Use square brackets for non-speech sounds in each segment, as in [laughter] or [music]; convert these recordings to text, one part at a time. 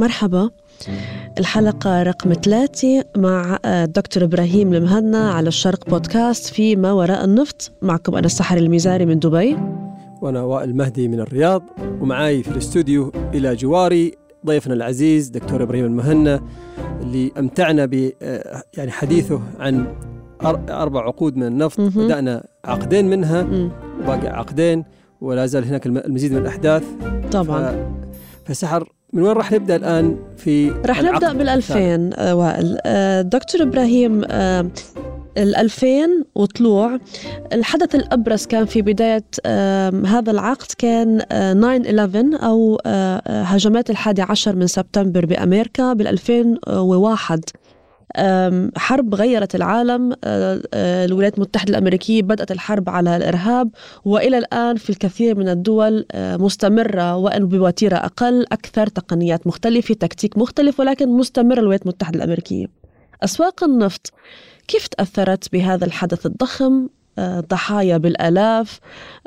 مرحبا. الحلقة رقم ثلاثة مع الدكتور إبراهيم المهنا على الشرق بودكاست في ما وراء النفط. معكم أنا السحر الميزاري من دبي. وأنا وائل مهدي من الرياض. ومعاي في الاستوديو إلى جواري ضيفنا العزيز دكتور إبراهيم المهنا اللي أمتعنا ب يعني حديثه عن أربع عقود من النفط. بدأنا عقدين منها وباقي عقدين ولا زال هناك المزيد من الأحداس طبعا. فسحر من وين راح نبدأ الآن في راح نبدأ بال 2000 آه، وائل. آه، دكتور إبراهيم آه، ال 2000 وطلوع. الحدث الأبرز كان في بداية هذا العقد كان 9/11 أو هجمات الحادي عشر من سبتمبر بأمريكا بال 2001 حرب غيرت العالم. أه، أه، الولايات المتحدة الأمريكية بدأت الحرب على الإرهاب وإلى الآن في الكثير من الدول أه، مستمرة وإن بوتيرة أقل أكثر تقنيات مختلفة تكتيك مختلف ولكن مستمرة الولايات المتحدة الأمريكية. أسواق النفط كيف تأثرت بهذا الحدث الضخم؟ ضحايا بالآلاف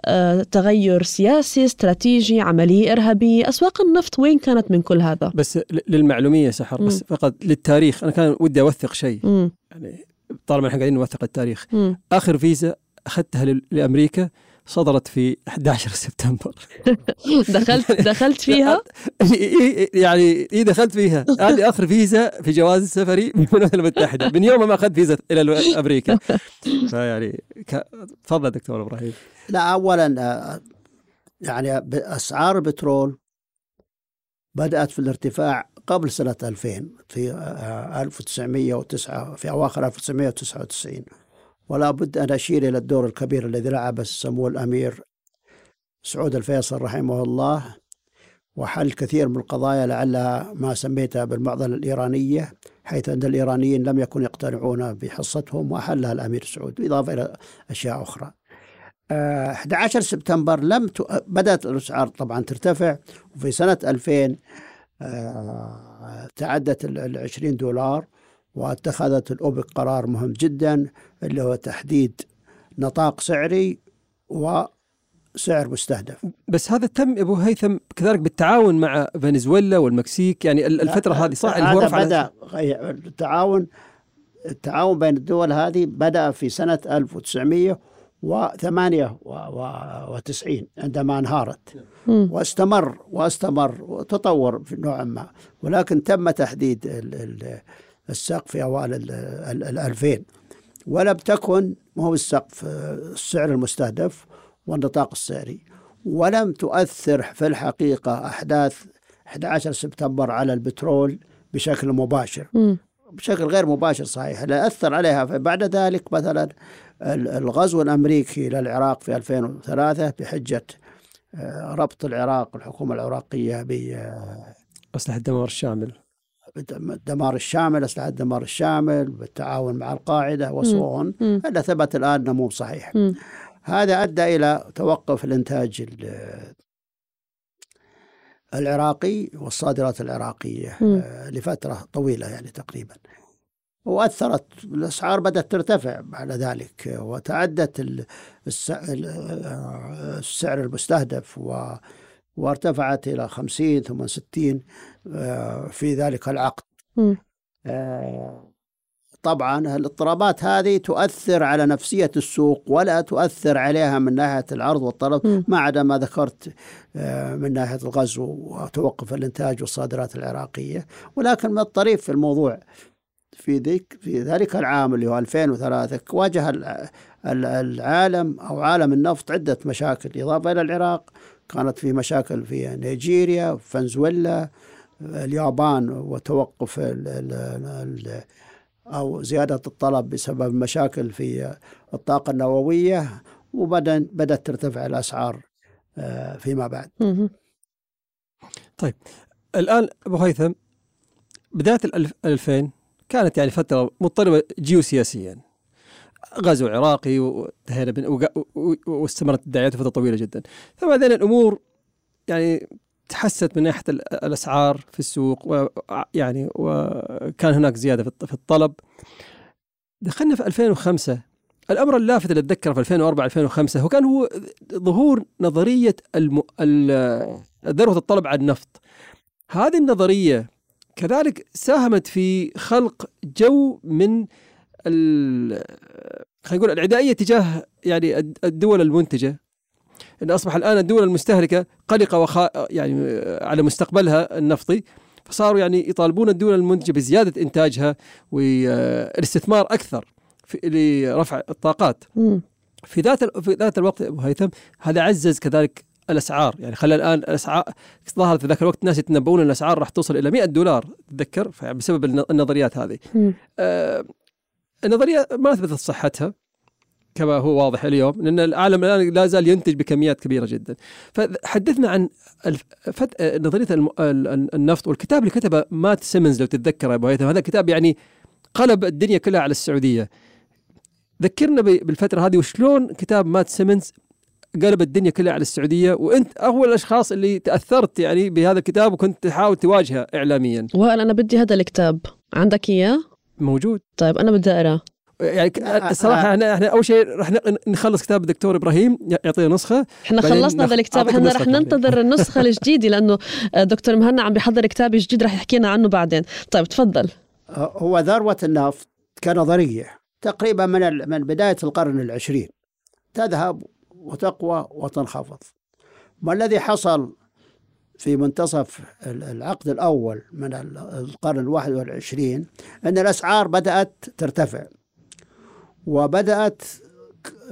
آه، تغير سياسي استراتيجي عملية إرهابية. أسواق النفط وين كانت من كل هذا؟ بس للمعلومية سحر بس فقط للتاريخ. أنا كان ودي أوثق شيء. يعني طالما إحنا قاعدين نوثق التاريخ. مم. آخر فيزا أخذتها لأمريكا. صدرت في 11 سبتمبر. [laughs] دخلت دخلت فيها؟ [laughs] يعني إي دخلت فيها. هذه آخر فيزا في جواز سفري [laughs] من الولايات المتحدة. من يوم ما أخذت فيزا إلى أمريكا. فيعني تفضل دكتور إبراهيم. لا اولا آه، يعني اسعار البترول بدأت في الارتفاع قبل سنة 2000 في 1909 آه، في أواخر 1999 ولا بد أن أشير إلى الدور الكبير الذي لعبه سمو الأمير سعود الفيصل رحمه الله وحل كثير من القضايا لعلها ما سميتها بالمعضلة الإيرانية حيث أن الإيرانيين لم يكونوا يقتنعون بحصتهم وحلها الأمير سعود بالإضافة إلى أشياء أخرى. 11 آه، سبتمبر لم ت... بدأت الأسعار طبعا ترتفع وفي سنة 2000 آه، تعدت ال 20 دولار واتخذت الأوبك قرار مهم جدا اللي هو تحديد نطاق سعري وسعر مستهدف. بس هذا تم أبو هيثم كذلك بالتعاون مع فنزويلا والمكسيك يعني الفترة هذه صح هذا بدأ التعاون التعاون بين الدول هذه بدأ في سنة 1998 عندما انهارت. واستمر واستمر وتطور في نوع ما. ولكن تم تحديد ال ال السقف في أوائل الألفين. ولم تكن ما هو السقف السعر المستهدف والنطاق السعري. ولم تؤثر في الحقيقة أحداث 11 سبتمبر على البترول بشكل مباشر. م. بشكل غير مباشر صحيح. لا أثر عليها. بعد ذلك مثلا الغزو الأمريكي للعراق في 2003 بحجة آه، ربط العراق الحكومة العراقية ب أسلحة الدمار الشامل. الدمار الشامل أسلحة الدمار الشامل بالتعاون مع القاعدة وصون هذا ثبت الآن أنه مو صحيح. م. هذا أدى إلى توقف الإنتاج العراقي والصادرات العراقية م. آه، لفترة طويلة يعني تقريبا. وأثرت الأسعار بدأت ترتفع بعد ذلك وتعدت السعر المستهدف و وارتفعت إلى 50 ثم 60 آه، في ذلك العقد. آه، طبعا الاضطرابات هذه تؤثر على نفسية السوق ولا تؤثر عليها من ناحية العرض والطلب ما عدا ما ذكرت آه، من ناحية الغزو وتوقف الإنتاج والصادرات العراقية. ولكن من الطريف في الموضوع في ذيك في ذلك العام اللي هو 2003 واجه العالم أو عالم النفط عدة مشاكل إضافة إلى العراق كانت في مشاكل في نيجيريا فنزويلا اليابان وتوقف ال ال ال أو زيادة الطلب بسبب مشاكل في الطاقة النووية وبدأ بدأت ترتفع الأسعار آه، فيما بعد. طيب الآن أبو هيثم بداية الألفين كانت يعني فترة مضطربة جيوسياسيا. غزو عراقي وانتهينا واستمرت الدعايات فتره طويلة جدا. ثم بعدين الأمور يعني تحسنت من ناحية الأسعار في السوق ويعني وكان هناك زيادة في الطلب. دخلنا في 2005 الأمر اللافت اللي أتذكره في 2004 2005 هو كان هو ظهور نظرية الم... ذروة الطلب على النفط. هذه النظرية كذلك ساهمت في خلق جو من خلينا نقول العدائية تجاه يعني الد- الدول المنتجة. إن أصبح الآن الدول المستهلكة قلقة وخا يعني على مستقبلها النفطي فصاروا يعني يطالبون الدول المنتجة بزيادة إنتاجها والاستثمار أكثر في لرفع الطاقات. مم. في ذات ال- في ذات الوقت أبو هيثم هذا عزز كذلك الأسعار. يعني خلى الآن الأسعار ظهرت في ذاك الوقت الناس يتنبؤون إن الأسعار راح توصل إلى 100 دولار تتذكر بسبب الن- النظريات هذه. آه النضريه ما أثبتت صحتها كما هو واضح اليوم لأن العالم الآن لا زال ينتج بكميات كبيرة جدا. فحدثنا عن الف- فت... آه، نظرية الم... ال- ال- النفط والكتاب اللي كتبه مات سيمنز لو تتذكر أبو هيثم. هذا الكتاب يعني قلب الدنيا كلها على السعودية. ذكرنا بالفترة هذه وشلون كتاب مات سيمنز قلب الدنيا كلها على السعودية وأنت أول الأشخاص اللي تأثرت يعني بهذا الكتاب وكنت تحاول تواجهه اعلاميا. وائل أنا بدي هذا الكتاب. عندك إياه؟ موجود. طيب أنا بدي اقراه يعني ك- آه، الصراحه آه. إحنا إحنا أول شيء راح ن- نخلص كتاب الدكتور إبراهيم يعطينا نسخة إحنا خلصنا هذا الكتاب. إحنا رح. ننتظر النسخة [laughs] الجديدة لأنه آه، دكتور مهنا عم بيحضر كتاب جديد رح يحكي لنا عنه بعدين. طيب تفضل. هو ذروة النفط كنظرية تقريبا من ال- من بداية القرن العشرين تذهب وتقوى وتنخفض. ما الذي حصل؟ في منتصف ال- العقد الأول من ال- القرن الواحد والعشرين أن الأسعار بدأت ترتفع وبدأت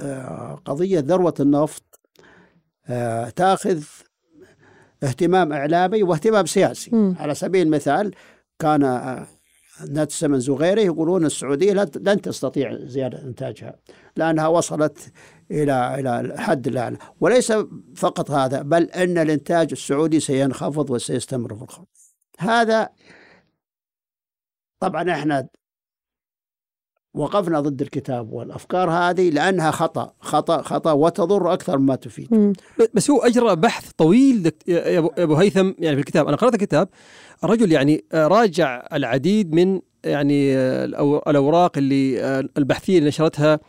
آه، قضية ذروة النفط آه، تأخذ اهتمام إعلامي واهتمام سياسي مم. على سبيل المثال كان نات سيمنز وغيره يقولون السعودية لن- تستطيع زيادة إنتاجها لأنها وصلت إلى إلى الحد الأعلى وليس فقط هذا بل أن الإنتاج السعودي سينخفض وسيستمر في الخفض هذا طبعا إحنا وقفنا ضد الكتاب والأفكار هذه لأنها خطأ خطأ خطأ وتضر أكثر مما تفيد. بس هو أجرى بحث طويل. يا ابو هيثم يعني في الكتاب أنا قرأت الكتاب الرجل يعني آه، راجع العديد من يعني آه، الأوراق اللي آه، البحثية اللي نشرتها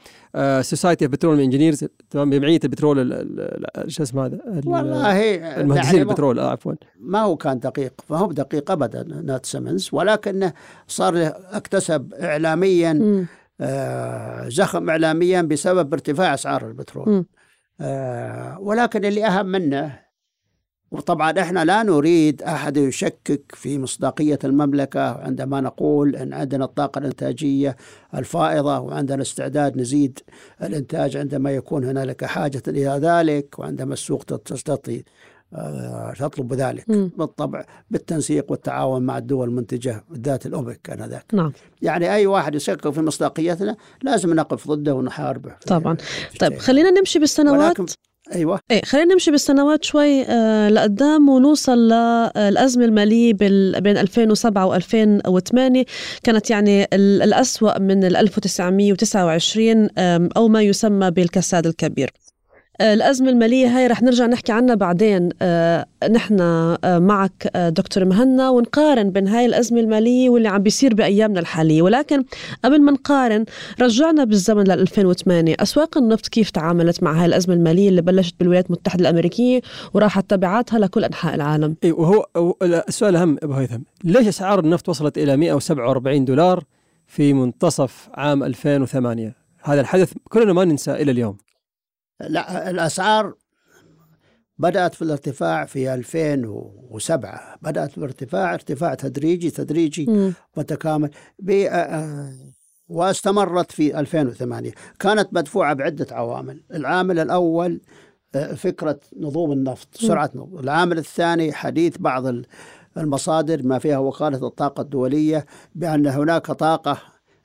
Society of Petroleum Engineers تمام بجمعيه البترول ال- ال- ال- شو اسمه هذا؟ ال- والله المهندسين يعني البترول آه عفوا. ما هو كان دقيق ما هو دقيق ابدا Matt Simmons. ولكنه صار اكتسب اعلاميا. آه، زخم اعلاميا بسبب ارتفاع أسعار البترول. آه، ولكن اللي أهم منه وطبعا إحنا لا نريد أحد يشكك في مصداقية المملكة عندما نقول إن عندنا الطاقة الإنتاجية الفائضة وعندنا استعداد نزيد الإنتاج عندما يكون هنالك حاجة إلى ذلك وعندما السوق تستطيع آه، تطلب ذلك. بالطبع بالتنسيق والتعاون مع الدول المنتجة بالذات الأوبك آنذاك. نعم. يعني أي واحد يشكك في مصداقيتنا لازم نقف ضده ونحاربه. طبعا. طيب. خلينا نمشي بالسنوات. ولكن أيوه. إيه خلينا نمشي بالسنوات شوي آه لقدام ونوصل للأزمة المالية بال- بين 2007 و2008 كانت يعني ال- الأسوأ من ال 1929 آم، أو ما يسمى بالكساد الكبير. آه، الأزمة المالية هاي رح نرجع نحكي عنها بعدين. آه، نحن آه، معك آه، دكتور مهنا ونقارن بين هاي الأزمة المالية واللي عم بيصير بأيامنا الحالية. ولكن قبل ما نقارن رجعنا بالزمن لل 2008 أسواق النفط كيف تعاملت مع هاي الأزمة المالية اللي بلشت بالولايات المتحدة الأمريكية وراحت تبعاتها لكل أنحاء العالم؟ وهو هو- السؤال الاهم أبو هيثم. ليش أسعار النفط وصلت إلى 147 دولار في منتصف عام 2008 هذا الحدث كلنا ما ننسى إلى اليوم. لا الأسعار بدأت في الارتفاع في 2007 بدأت في الارتفاع ارتفاع تدريجي تدريجي مم. متكامل. ب- آه، واستمرت في 2008 كانت مدفوعة بعدة عوامل. العامل الأول آه، فكرة نظام النفط سرعة نظام العامل الثاني حديث بعض ال- المصادر ما فيها وكالة الطاقة الدولية بأن هناك طاقة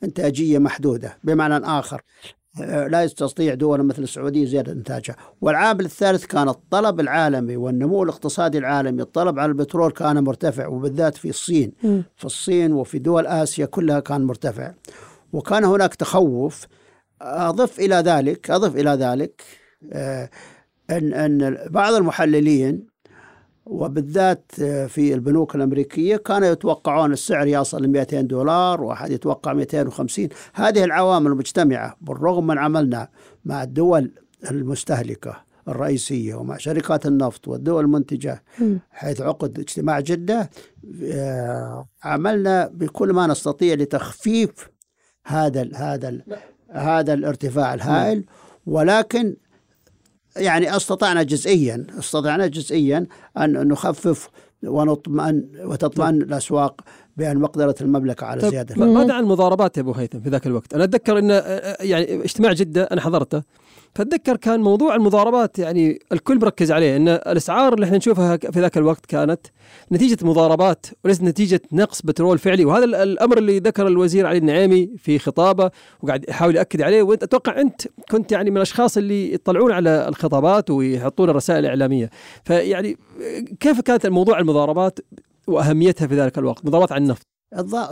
إنتاجية محدودة بمعنى آخر. آه، لا يستطيع دول مثل السعودية زيادة إنتاجها. والعامل الثالث كان الطلب العالمي والنمو الاقتصادي العالمي. الطلب على البترول كان مرتفع وبالذات في الصين. مم. في الصين وفي دول آسيا كلها كان مرتفع. وكان هناك تخوف. أضف إلى ذلك أضف إلى ذلك آه، أن أن بعض المحللين وبالذات في البنوك الأمريكية كانوا يتوقعون السعر يصل ل 200 دولار واحد يتوقع 250 هذه العوامل مجتمعة بالرغم من عملنا مع الدول المستهلكة الرئيسية ومع شركات النفط والدول المنتجة. حيث عقد اجتماع جدة آه، عملنا بكل ما نستطيع لتخفيف هذا ال هذا ال هذا الارتفاع الهائل. ولكن يعني أستطعنا جزئيا أستطعنا جزئيا أن نخفف ونطمئن وتطمئن الأسواق. بأن مقدرة المملكة على طب زيادة. ما- ماذا عن المضاربات يا أبو هيثم في ذاك الوقت؟ أنا أتذكر إن آه، يعني اجتماع جدة أنا حضرته فأتذكر كان موضوع المضاربات يعني الكل مركز عليه إن الأسعار اللي إحنا نشوفها في ذاك الوقت كانت نتيجة مضاربات وليست نتيجة نقص بترول فعلي وهذا ال- الأمر اللي ذكر الوزير علي النعيمي في خطابه وقاعد يحاول يأكد عليه وأنت أتوقع أنت كنت يعني من الأشخاص اللي يطلعون على الخطابات ويحطون الرسائل الإعلامية. فيعني كيف كانت الموضوع المضاربات؟ وأهميتها في ذلك الوقت مضاربات عن النفط.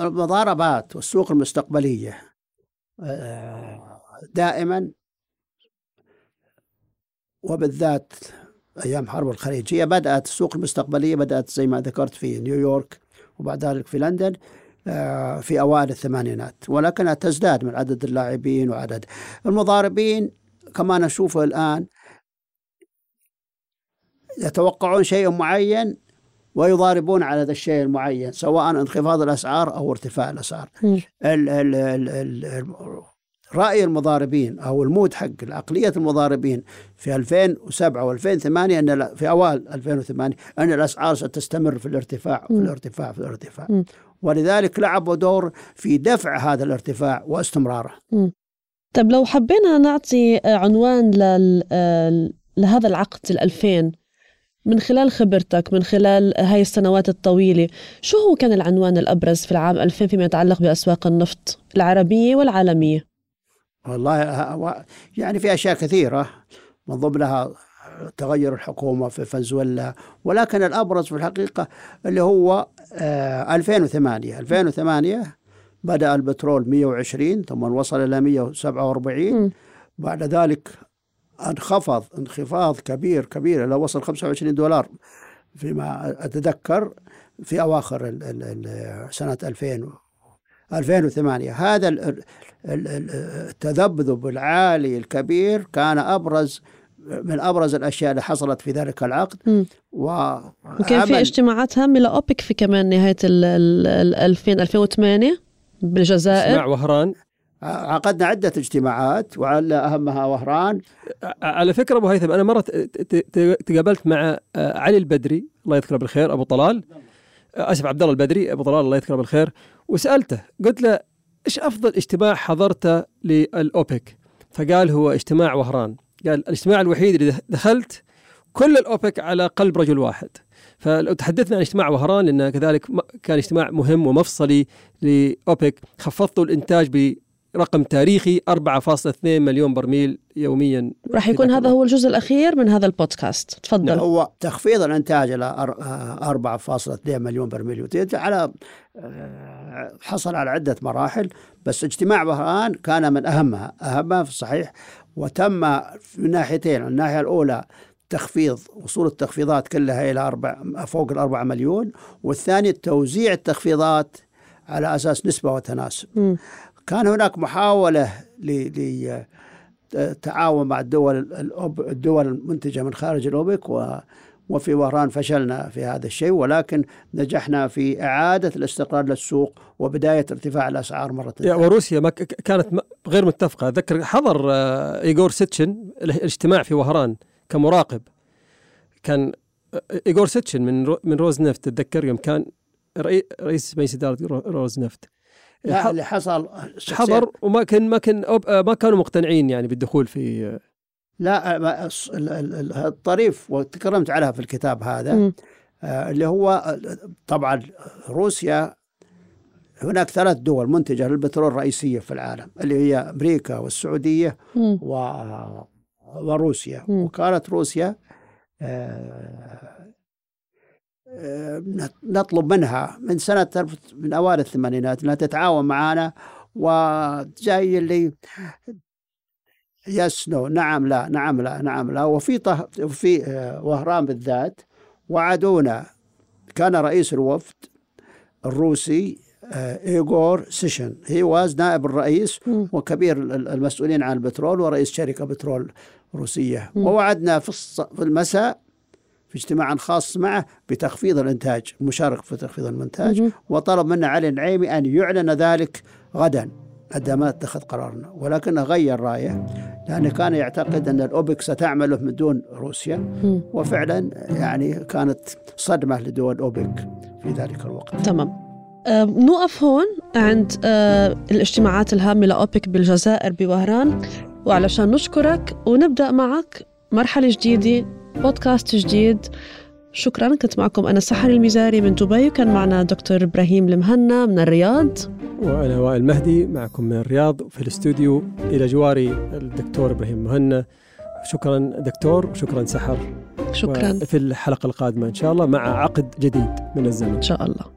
المضاربات والسوق المستقبلية آه، دائما وبالذات أيام حرب الخليج هي بدأت السوق المستقبلية بدأت زي ما ذكرت في نيويورك وبعد ذلك في لندن آه، في أوائل الثمانينات. ولكنها تزداد من عدد اللاعبين وعدد المضاربين. كما نشوفه الآن يتوقعون شيء معين ويضاربون على هذا الشيء المعين سواء انخفاض الأسعار أو ارتفاع الأسعار. ال ال ال ال ال رأي المضاربين أو المود حق عقليه المضاربين في 2007 و2008 أن ال- في أوائل 2008 أن الأسعار ستستمر في الارتفاع في. الارتفاع في الارتفاع مم. ولذلك لعبوا دور في دفع هذا الارتفاع واستمراره. طيب لو حبينا نعطي عنوان لل... آه، لهذا العقد الألفين من خلال خبرتك من خلال هاي السنوات الطويلة شو هو كان العنوان الأبرز في العام 2000 فيما يتعلق بأسواق النفط العربية والعالمية؟ والله يعني في أشياء كثيرة من ضمنها تغير الحكومة في فنزويلا ولكن الأبرز في الحقيقة اللي هو آه، 2008 2008 بدأ البترول 120 ثم وصل إلى 147 مم. بعد ذلك انخفض انخفاض كبير كبير إلى وصل 25 دولار فيما أتذكر في أواخر ال- ال- ال- سنة 2000 2008 هذا ال- ال- ال- ال- التذبذب العالي الكبير كان أبرز من أبرز الأشياء اللي حصلت في ذلك العقد. و وكان في اجتماعات هامة لأوبك في كمان نهاية ال ال- ال 2000 2008 بالجزائر. اجتماع وهران. عقدنا عدة اجتماعات وعلى أهمها وهران. على فكرة أبو هيثم ت- ت- تقابلت مع آه، علي البدري الله يذكره بالخير أبو طلال. أسف عبد الله البدري أبو طلال الله يذكره بالخير. وسألته قلت له إيش أفضل اجتماع حضرته للأوبك؟ فقال هو اجتماع وهران. قال الاجتماع الوحيد اللي دخ- دخلت كل الأوبك على قلب رجل واحد. فلو تحدثنا عن اجتماع وهران لأنه كذلك كان اجتماع مهم ومفصلي لأوبك خفضتوا الإنتاج برقم تاريخي 4.2 مليون برميل يوميا راح يكون هذا هو الجزء الأخير من هذا البودكاست. تفضل. هو تخفيض الإنتاج إلى أر- آه، 4.2 مليون برميل على آه، حصل على عدة مراحل بس اجتماع وهران كان من أهمها. أهمها في الصحيح وتم من ناحيتين. الناحية الأولى تخفيض وصول التخفيضات كلها إلى أربع فوق الأربعة مليون. والثاني توزيع التخفيضات على أساس نسبة وتناسب. كان هناك محاولة ل تعاون مع الدول الدول المنتجة من خارج الأوبك و وفي وهران فشلنا في هذا الشيء ولكن نجحنا في إعادة الاستقرار للسوق وبداية ارتفاع الأسعار مرة يا ثانية. وروسيا ما كانت غير متفقة. اتذكر حضر آه، إيغور سيتشن الاجتماع في وهران كمراقب. كان آه، إيغور سيتشن من من روزنفت تتذكر يوم كان رئي- رئيس مجلس رو- روزنفت اللي حصل حضر وما كان ما كان ما كانوا مقتنعين يعني بالدخول في لا الطريف وتكرمت عليها في الكتاب هذا مم. آه، اللي هو طبعا روسيا هناك ثلاث دول منتجة للبترول رئيسية في العالم اللي هي أمريكا والسعودية مم. و... وروسيا مم. وكانت روسيا آه، نطلب منها من سنة من أوائل الثمانينات أنها تتعاون معنا وجاي اللي يس نو نعم لا نعم لا نعم لا وفي طه في آه، وهران بالذات وعدونا كان رئيس الوفد الروسي آه، إيغور سيشن هي واز نائب الرئيس. وكبير ال- المسؤولين عن البترول ورئيس شركة بترول روسية مم. ووعدنا في المساء في اجتماع خاص معه بتخفيض الإنتاج المشاركة في تخفيض الإنتاج مهم. وطلب منا علي النعيمي أن يعلن ذلك غدا عندما اتخذ قرارنا. ولكنه غير رأيه لأنه كان يعتقد أن الأوبك ستعمله من دون روسيا. وفعلا يعني كانت صدمة لدول أوبك في ذلك الوقت. تمام. آه، نوقف هون عند الاجتماعات الهامة لأوبك بالجزائر بوهران. وعلشان نشكرك ونبدأ معك مرحلة جديدة بودكاست جديد. شكرا كنت معكم أنا سحر المزاري من دبي وكان معنا دكتور إبراهيم المهنا من الرياض. وأنا وائل مهدي معكم من الرياض في الاستوديو إلى جواري الدكتور إبراهيم مهنا. شكرا دكتور وشكرا سحر. شكرا. في الحلقة القادمة إن شاء الله مع عقد جديد من الزمن. إن شاء الله.